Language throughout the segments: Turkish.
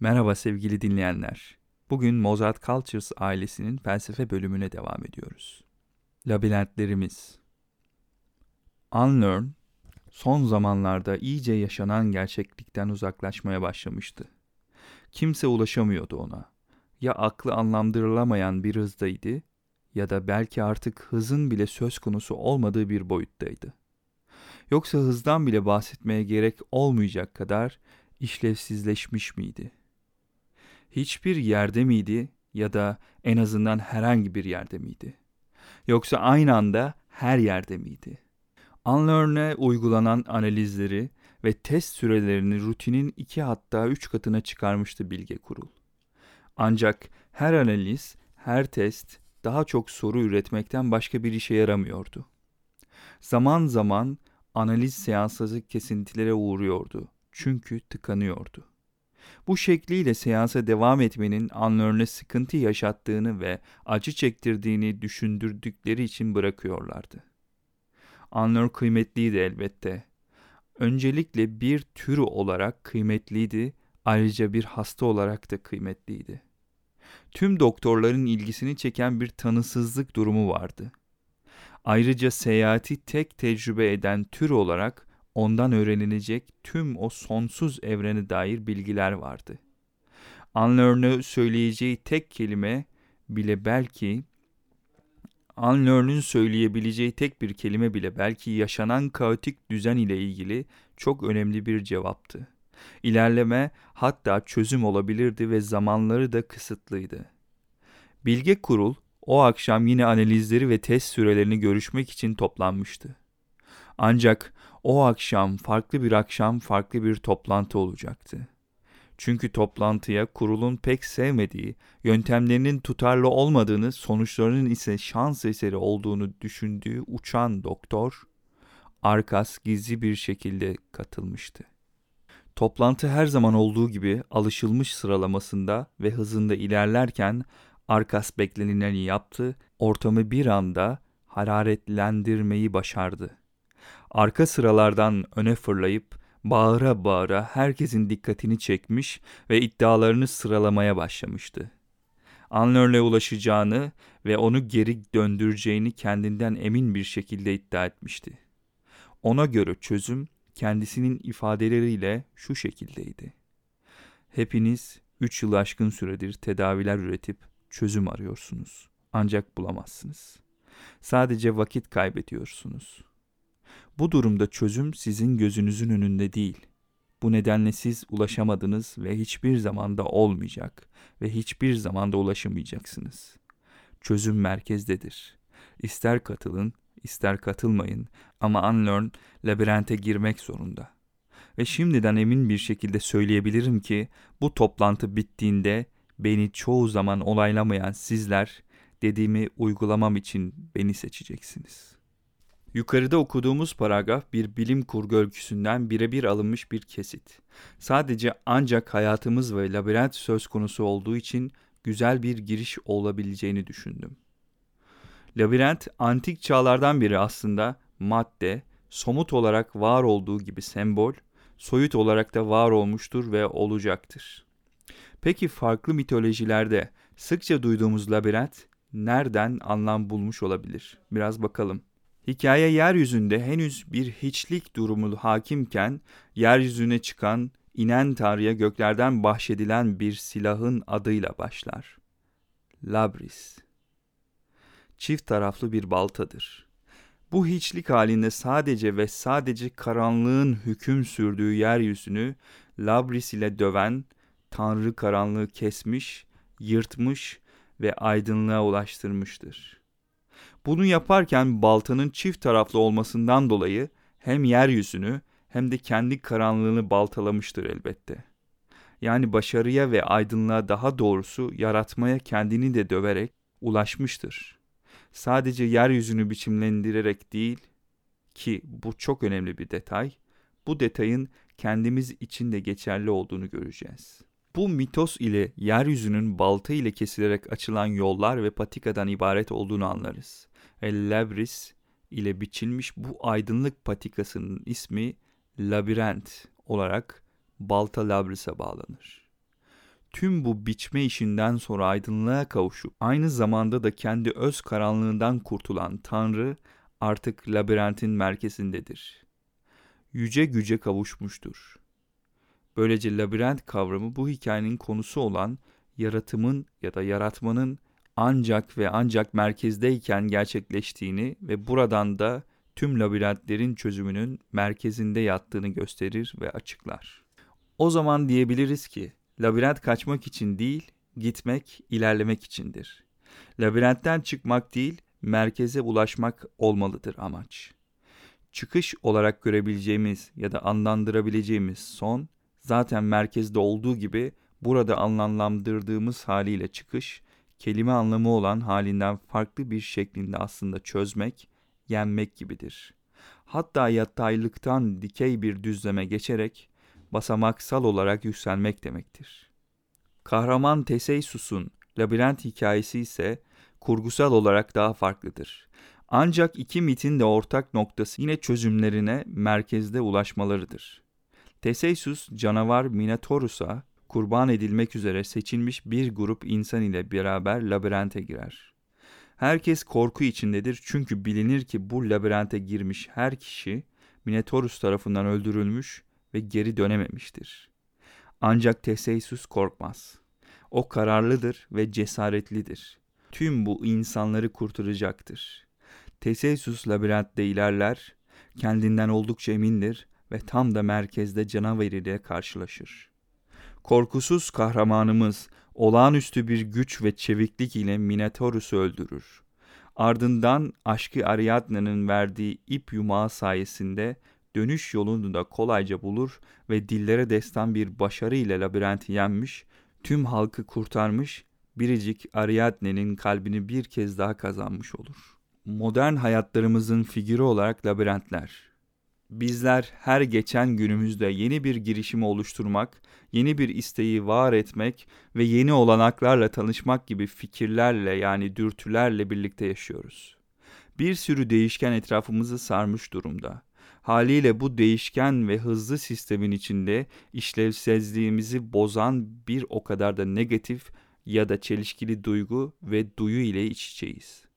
Merhaba sevgili dinleyenler. Bugün Mozart Cultures ailesinin felsefe bölümüne devam ediyoruz. Labirentlerimiz Unlearn, son zamanlarda iyice yaşanan gerçeklikten uzaklaşmaya başlamıştı. Kimse ulaşamıyordu ona. Ya aklı anlamdırılamayan bir hızdaydı ya da belki artık hızın bile söz konusu olmadığı bir boyuttaydı. Yoksa hızdan bile bahsetmeye gerek olmayacak kadar işlevsizleşmiş miydi? Hiçbir yerde miydi ya da en azından herhangi bir yerde miydi? Yoksa aynı anda her yerde miydi? Unlearn'e uygulanan analizleri ve test sürelerini rutinin iki hatta üç katına çıkarmıştı Bilge Kurul. Ancak her analiz, her test daha çok soru üretmekten başka bir işe yaramıyordu. Zaman zaman analiz seansları kesintilere uğruyordu çünkü tıkanıyordu. Bu şekliyle seansa devam etmenin anlarına sıkıntı yaşattığını ve acı çektirdiğini düşündürdükleri için bırakıyorlardı. Anlar kıymetliydi elbette. Öncelikle bir türü olarak kıymetliydi, ayrıca bir hasta olarak da kıymetliydi. Tüm doktorların ilgisini çeken bir tanısızlık durumu vardı. Ayrıca seyahati tek tecrübe eden tür olarak ondan öğrenilecek tüm o sonsuz evrene dair bilgiler vardı. Unlearn'ı söyleyeceği tek kelime bile belki Unlearn'ın söyleyebileceği tek bir kelime bile belki yaşanan kaotik düzen ile ilgili çok önemli bir cevaptı. İlerleme hatta çözüm olabilirdi ve zamanları da kısıtlıydı. Bilge Kurul o akşam yine analizleri ve test sürelerini görüşmek için toplanmıştı. Ancak o akşam farklı bir akşam farklı bir toplantı olacaktı. Çünkü toplantıya kurulun pek sevmediği, yöntemlerinin tutarlı olmadığını, sonuçlarının ise şans eseri olduğunu düşündüğü uçan doktor, Arkas gizli bir şekilde katılmıştı. Toplantı her zaman olduğu gibi alışılmış sıralamasında ve hızında ilerlerken Arkas beklenileni yaptı, ortamı bir anda hararetlendirmeyi başardı. Arka sıralardan öne fırlayıp bağıra bağıra herkesin dikkatini çekmiş ve iddialarını sıralamaya başlamıştı. Anlör'le ulaşacağını ve onu geri döndüreceğini kendinden emin bir şekilde iddia etmişti. Ona göre çözüm kendisinin ifadeleriyle şu şekildeydi. Hepiniz üç yıl aşkın süredir tedaviler üretip çözüm arıyorsunuz. Ancak bulamazsınız. Sadece vakit kaybediyorsunuz. Bu durumda çözüm sizin gözünüzün önünde değil. Bu nedenle siz ulaşamadınız ve hiçbir zamanda olmayacak ve hiçbir zamanda ulaşamayacaksınız. Çözüm merkezdedir. İster katılın, ister katılmayın ama Unlearn labirente girmek zorunda. Ve şimdiden emin bir şekilde söyleyebilirim ki bu toplantı bittiğinde beni çoğu zaman olaylamayan sizler dediğimi uygulamam için beni seçeceksiniz.'' Yukarıda okuduğumuz paragraf bir bilim kurgu öyküsünden birebir alınmış bir kesit. Sadece ancak hayatımız ve labirent söz konusu olduğu için güzel bir giriş olabileceğini düşündüm. Labirent antik çağlardan beri aslında madde, somut olarak var olduğu gibi sembol, soyut olarak da var olmuştur ve olacaktır. Peki farklı mitolojilerde sıkça duyduğumuz labirent nereden anlam bulmuş olabilir? Biraz bakalım. Hikaye yeryüzünde henüz bir hiçlik durumu hakimken yeryüzüne çıkan, inen Tanrı'ya göklerden bahşedilen bir silahın adıyla başlar. Labris. Çift taraflı bir baltadır. Bu hiçlik halinde sadece ve sadece karanlığın hüküm sürdüğü yeryüzünü Labris ile döven, Tanrı karanlığı kesmiş, yırtmış ve aydınlığa ulaştırmıştır.'' Bunu yaparken baltanın çift taraflı olmasından dolayı hem yeryüzünü hem de kendi karanlığını baltalamıştır elbette. Yani başarıya ve aydınlığa daha doğrusu yaratmaya kendini de döverek ulaşmıştır. Sadece yeryüzünü biçimlendirerek değil ki bu çok önemli bir detay, bu detayın kendimiz için de geçerli olduğunu göreceğiz. Bu mitos ile yeryüzünün balta ile kesilerek açılan yollar ve patikadan ibaret olduğunu anlarız ve ile biçilmiş bu aydınlık patikasının ismi labirent olarak Balta Labris'e bağlanır. tüm bu biçme işinden sonra aydınlığa kavuşup aynı zamanda da kendi öz karanlığından kurtulan Tanrı artık labirentin merkezindedir. Yüce güce kavuşmuştur. Böylece labirent kavramı bu hikayenin konusu olan yaratımın ya da yaratmanın ancak ve ancak merkezdeyken gerçekleştiğini ve buradan da tüm labirentlerin çözümünün merkezinde yattığını gösterir ve açıklar. O zaman diyebiliriz ki labirent kaçmak için değil, gitmek, ilerlemek içindir. Labirentten çıkmak değil, merkeze ulaşmak olmalıdır amaç. Çıkış olarak görebileceğimiz ya da anlandırabileceğimiz son, zaten merkezde olduğu gibi burada anlamlandırdığımız haliyle çıkış, kelime anlamı olan halinden farklı bir şeklinde aslında çözmek, yenmek gibidir. Hatta yataylıktan dikey bir düzleme geçerek basamaksal olarak yükselmek demektir. Kahraman Teseysus'un labirent hikayesi ise kurgusal olarak daha farklıdır. Ancak iki mitin de ortak noktası yine çözümlerine merkezde ulaşmalarıdır. Teseysus canavar Minotaurus'a kurban edilmek üzere seçilmiş bir grup insan ile beraber labirente girer. Herkes korku içindedir çünkü bilinir ki bu labirente girmiş her kişi Minotaurus tarafından öldürülmüş ve geri dönememiştir. Ancak Teseysus korkmaz. O kararlıdır ve cesaretlidir. Tüm bu insanları kurtaracaktır. Teseysus labirentte ilerler, kendinden oldukça emindir ve tam da merkezde canavar ile karşılaşır. Korkusuz kahramanımız olağanüstü bir güç ve çeviklik ile Minotaurus'u öldürür. Ardından aşkı Ariadne'nin verdiği ip yumağı sayesinde dönüş yolunu da kolayca bulur ve dillere destan bir başarı ile labirenti yenmiş, tüm halkı kurtarmış, biricik Ariadne'nin kalbini bir kez daha kazanmış olur. Modern hayatlarımızın figürü olarak labirentler, Bizler her geçen günümüzde yeni bir girişimi oluşturmak, yeni bir isteği var etmek ve yeni olanaklarla tanışmak gibi fikirlerle yani dürtülerle birlikte yaşıyoruz. Bir sürü değişken etrafımızı sarmış durumda. Haliyle bu değişken ve hızlı sistemin içinde işlevsizliğimizi bozan bir o kadar da negatif ya da çelişkili duygu ve duyu ile iç içeyiz.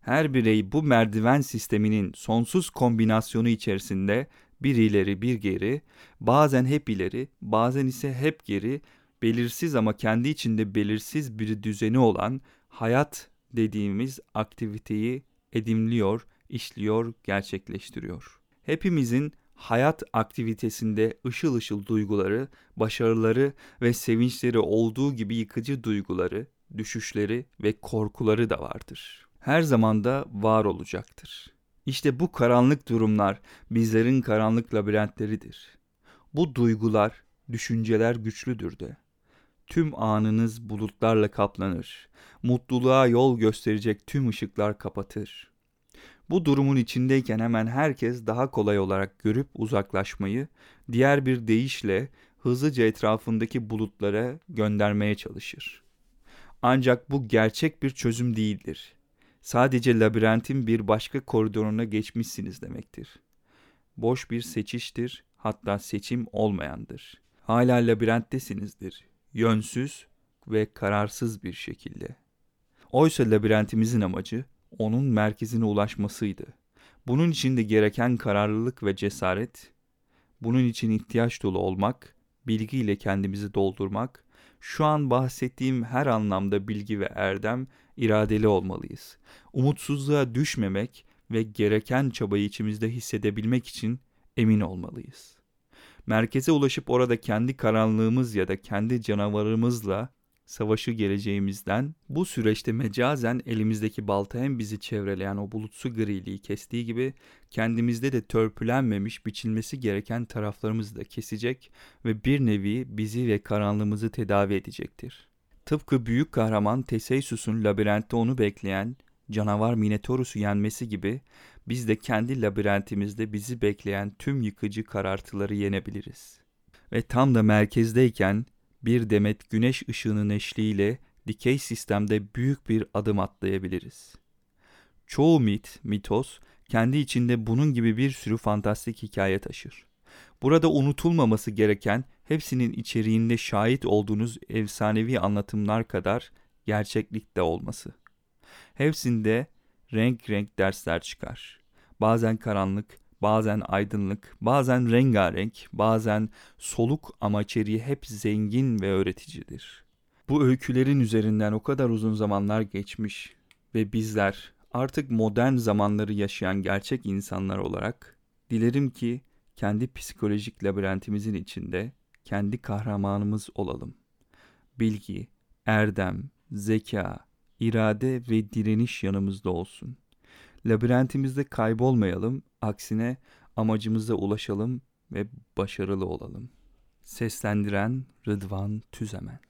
Her birey bu merdiven sisteminin sonsuz kombinasyonu içerisinde bir ileri bir geri, bazen hep ileri, bazen ise hep geri, belirsiz ama kendi içinde belirsiz bir düzeni olan hayat dediğimiz aktiviteyi edimliyor, işliyor, gerçekleştiriyor. Hepimizin hayat aktivitesinde ışıl ışıl duyguları, başarıları ve sevinçleri olduğu gibi yıkıcı duyguları, düşüşleri ve korkuları da vardır her zaman da var olacaktır. İşte bu karanlık durumlar bizlerin karanlık labirentleridir. Bu duygular, düşünceler güçlüdür de. Tüm anınız bulutlarla kaplanır. Mutluluğa yol gösterecek tüm ışıklar kapatır. Bu durumun içindeyken hemen herkes daha kolay olarak görüp uzaklaşmayı, diğer bir deyişle hızlıca etrafındaki bulutlara göndermeye çalışır. Ancak bu gerçek bir çözüm değildir sadece labirentin bir başka koridoruna geçmişsiniz demektir. Boş bir seçiştir, hatta seçim olmayandır. Hala labirenttesinizdir, yönsüz ve kararsız bir şekilde. Oysa labirentimizin amacı onun merkezine ulaşmasıydı. Bunun için de gereken kararlılık ve cesaret, bunun için ihtiyaç dolu olmak, bilgiyle kendimizi doldurmak, şu an bahsettiğim her anlamda bilgi ve erdem iradeli olmalıyız. Umutsuzluğa düşmemek ve gereken çabayı içimizde hissedebilmek için emin olmalıyız. Merkeze ulaşıp orada kendi karanlığımız ya da kendi canavarımızla savaşı geleceğimizden bu süreçte mecazen elimizdeki balta hem bizi çevreleyen o bulutsu griliği kestiği gibi kendimizde de törpülenmemiş biçilmesi gereken taraflarımızı da kesecek ve bir nevi bizi ve karanlığımızı tedavi edecektir. Tıpkı büyük kahraman Teseysus'un labirentte onu bekleyen canavar Minotaurus'u yenmesi gibi biz de kendi labirentimizde bizi bekleyen tüm yıkıcı karartıları yenebiliriz. Ve tam da merkezdeyken bir demet güneş ışığının eşliğiyle dikey sistemde büyük bir adım atlayabiliriz. Çoğu mit, mitos kendi içinde bunun gibi bir sürü fantastik hikaye taşır. Burada unutulmaması gereken hepsinin içeriğinde şahit olduğunuz efsanevi anlatımlar kadar gerçeklikte olması. Hepsinde renk renk dersler çıkar. Bazen karanlık, bazen aydınlık, bazen rengarenk, bazen soluk ama içeriği hep zengin ve öğreticidir. Bu öykülerin üzerinden o kadar uzun zamanlar geçmiş ve bizler artık modern zamanları yaşayan gerçek insanlar olarak dilerim ki kendi psikolojik labirentimizin içinde kendi kahramanımız olalım. Bilgi, erdem, zeka, irade ve direniş yanımızda olsun. Labirentimizde kaybolmayalım, aksine amacımıza ulaşalım ve başarılı olalım. Seslendiren Rıdvan Tüzemen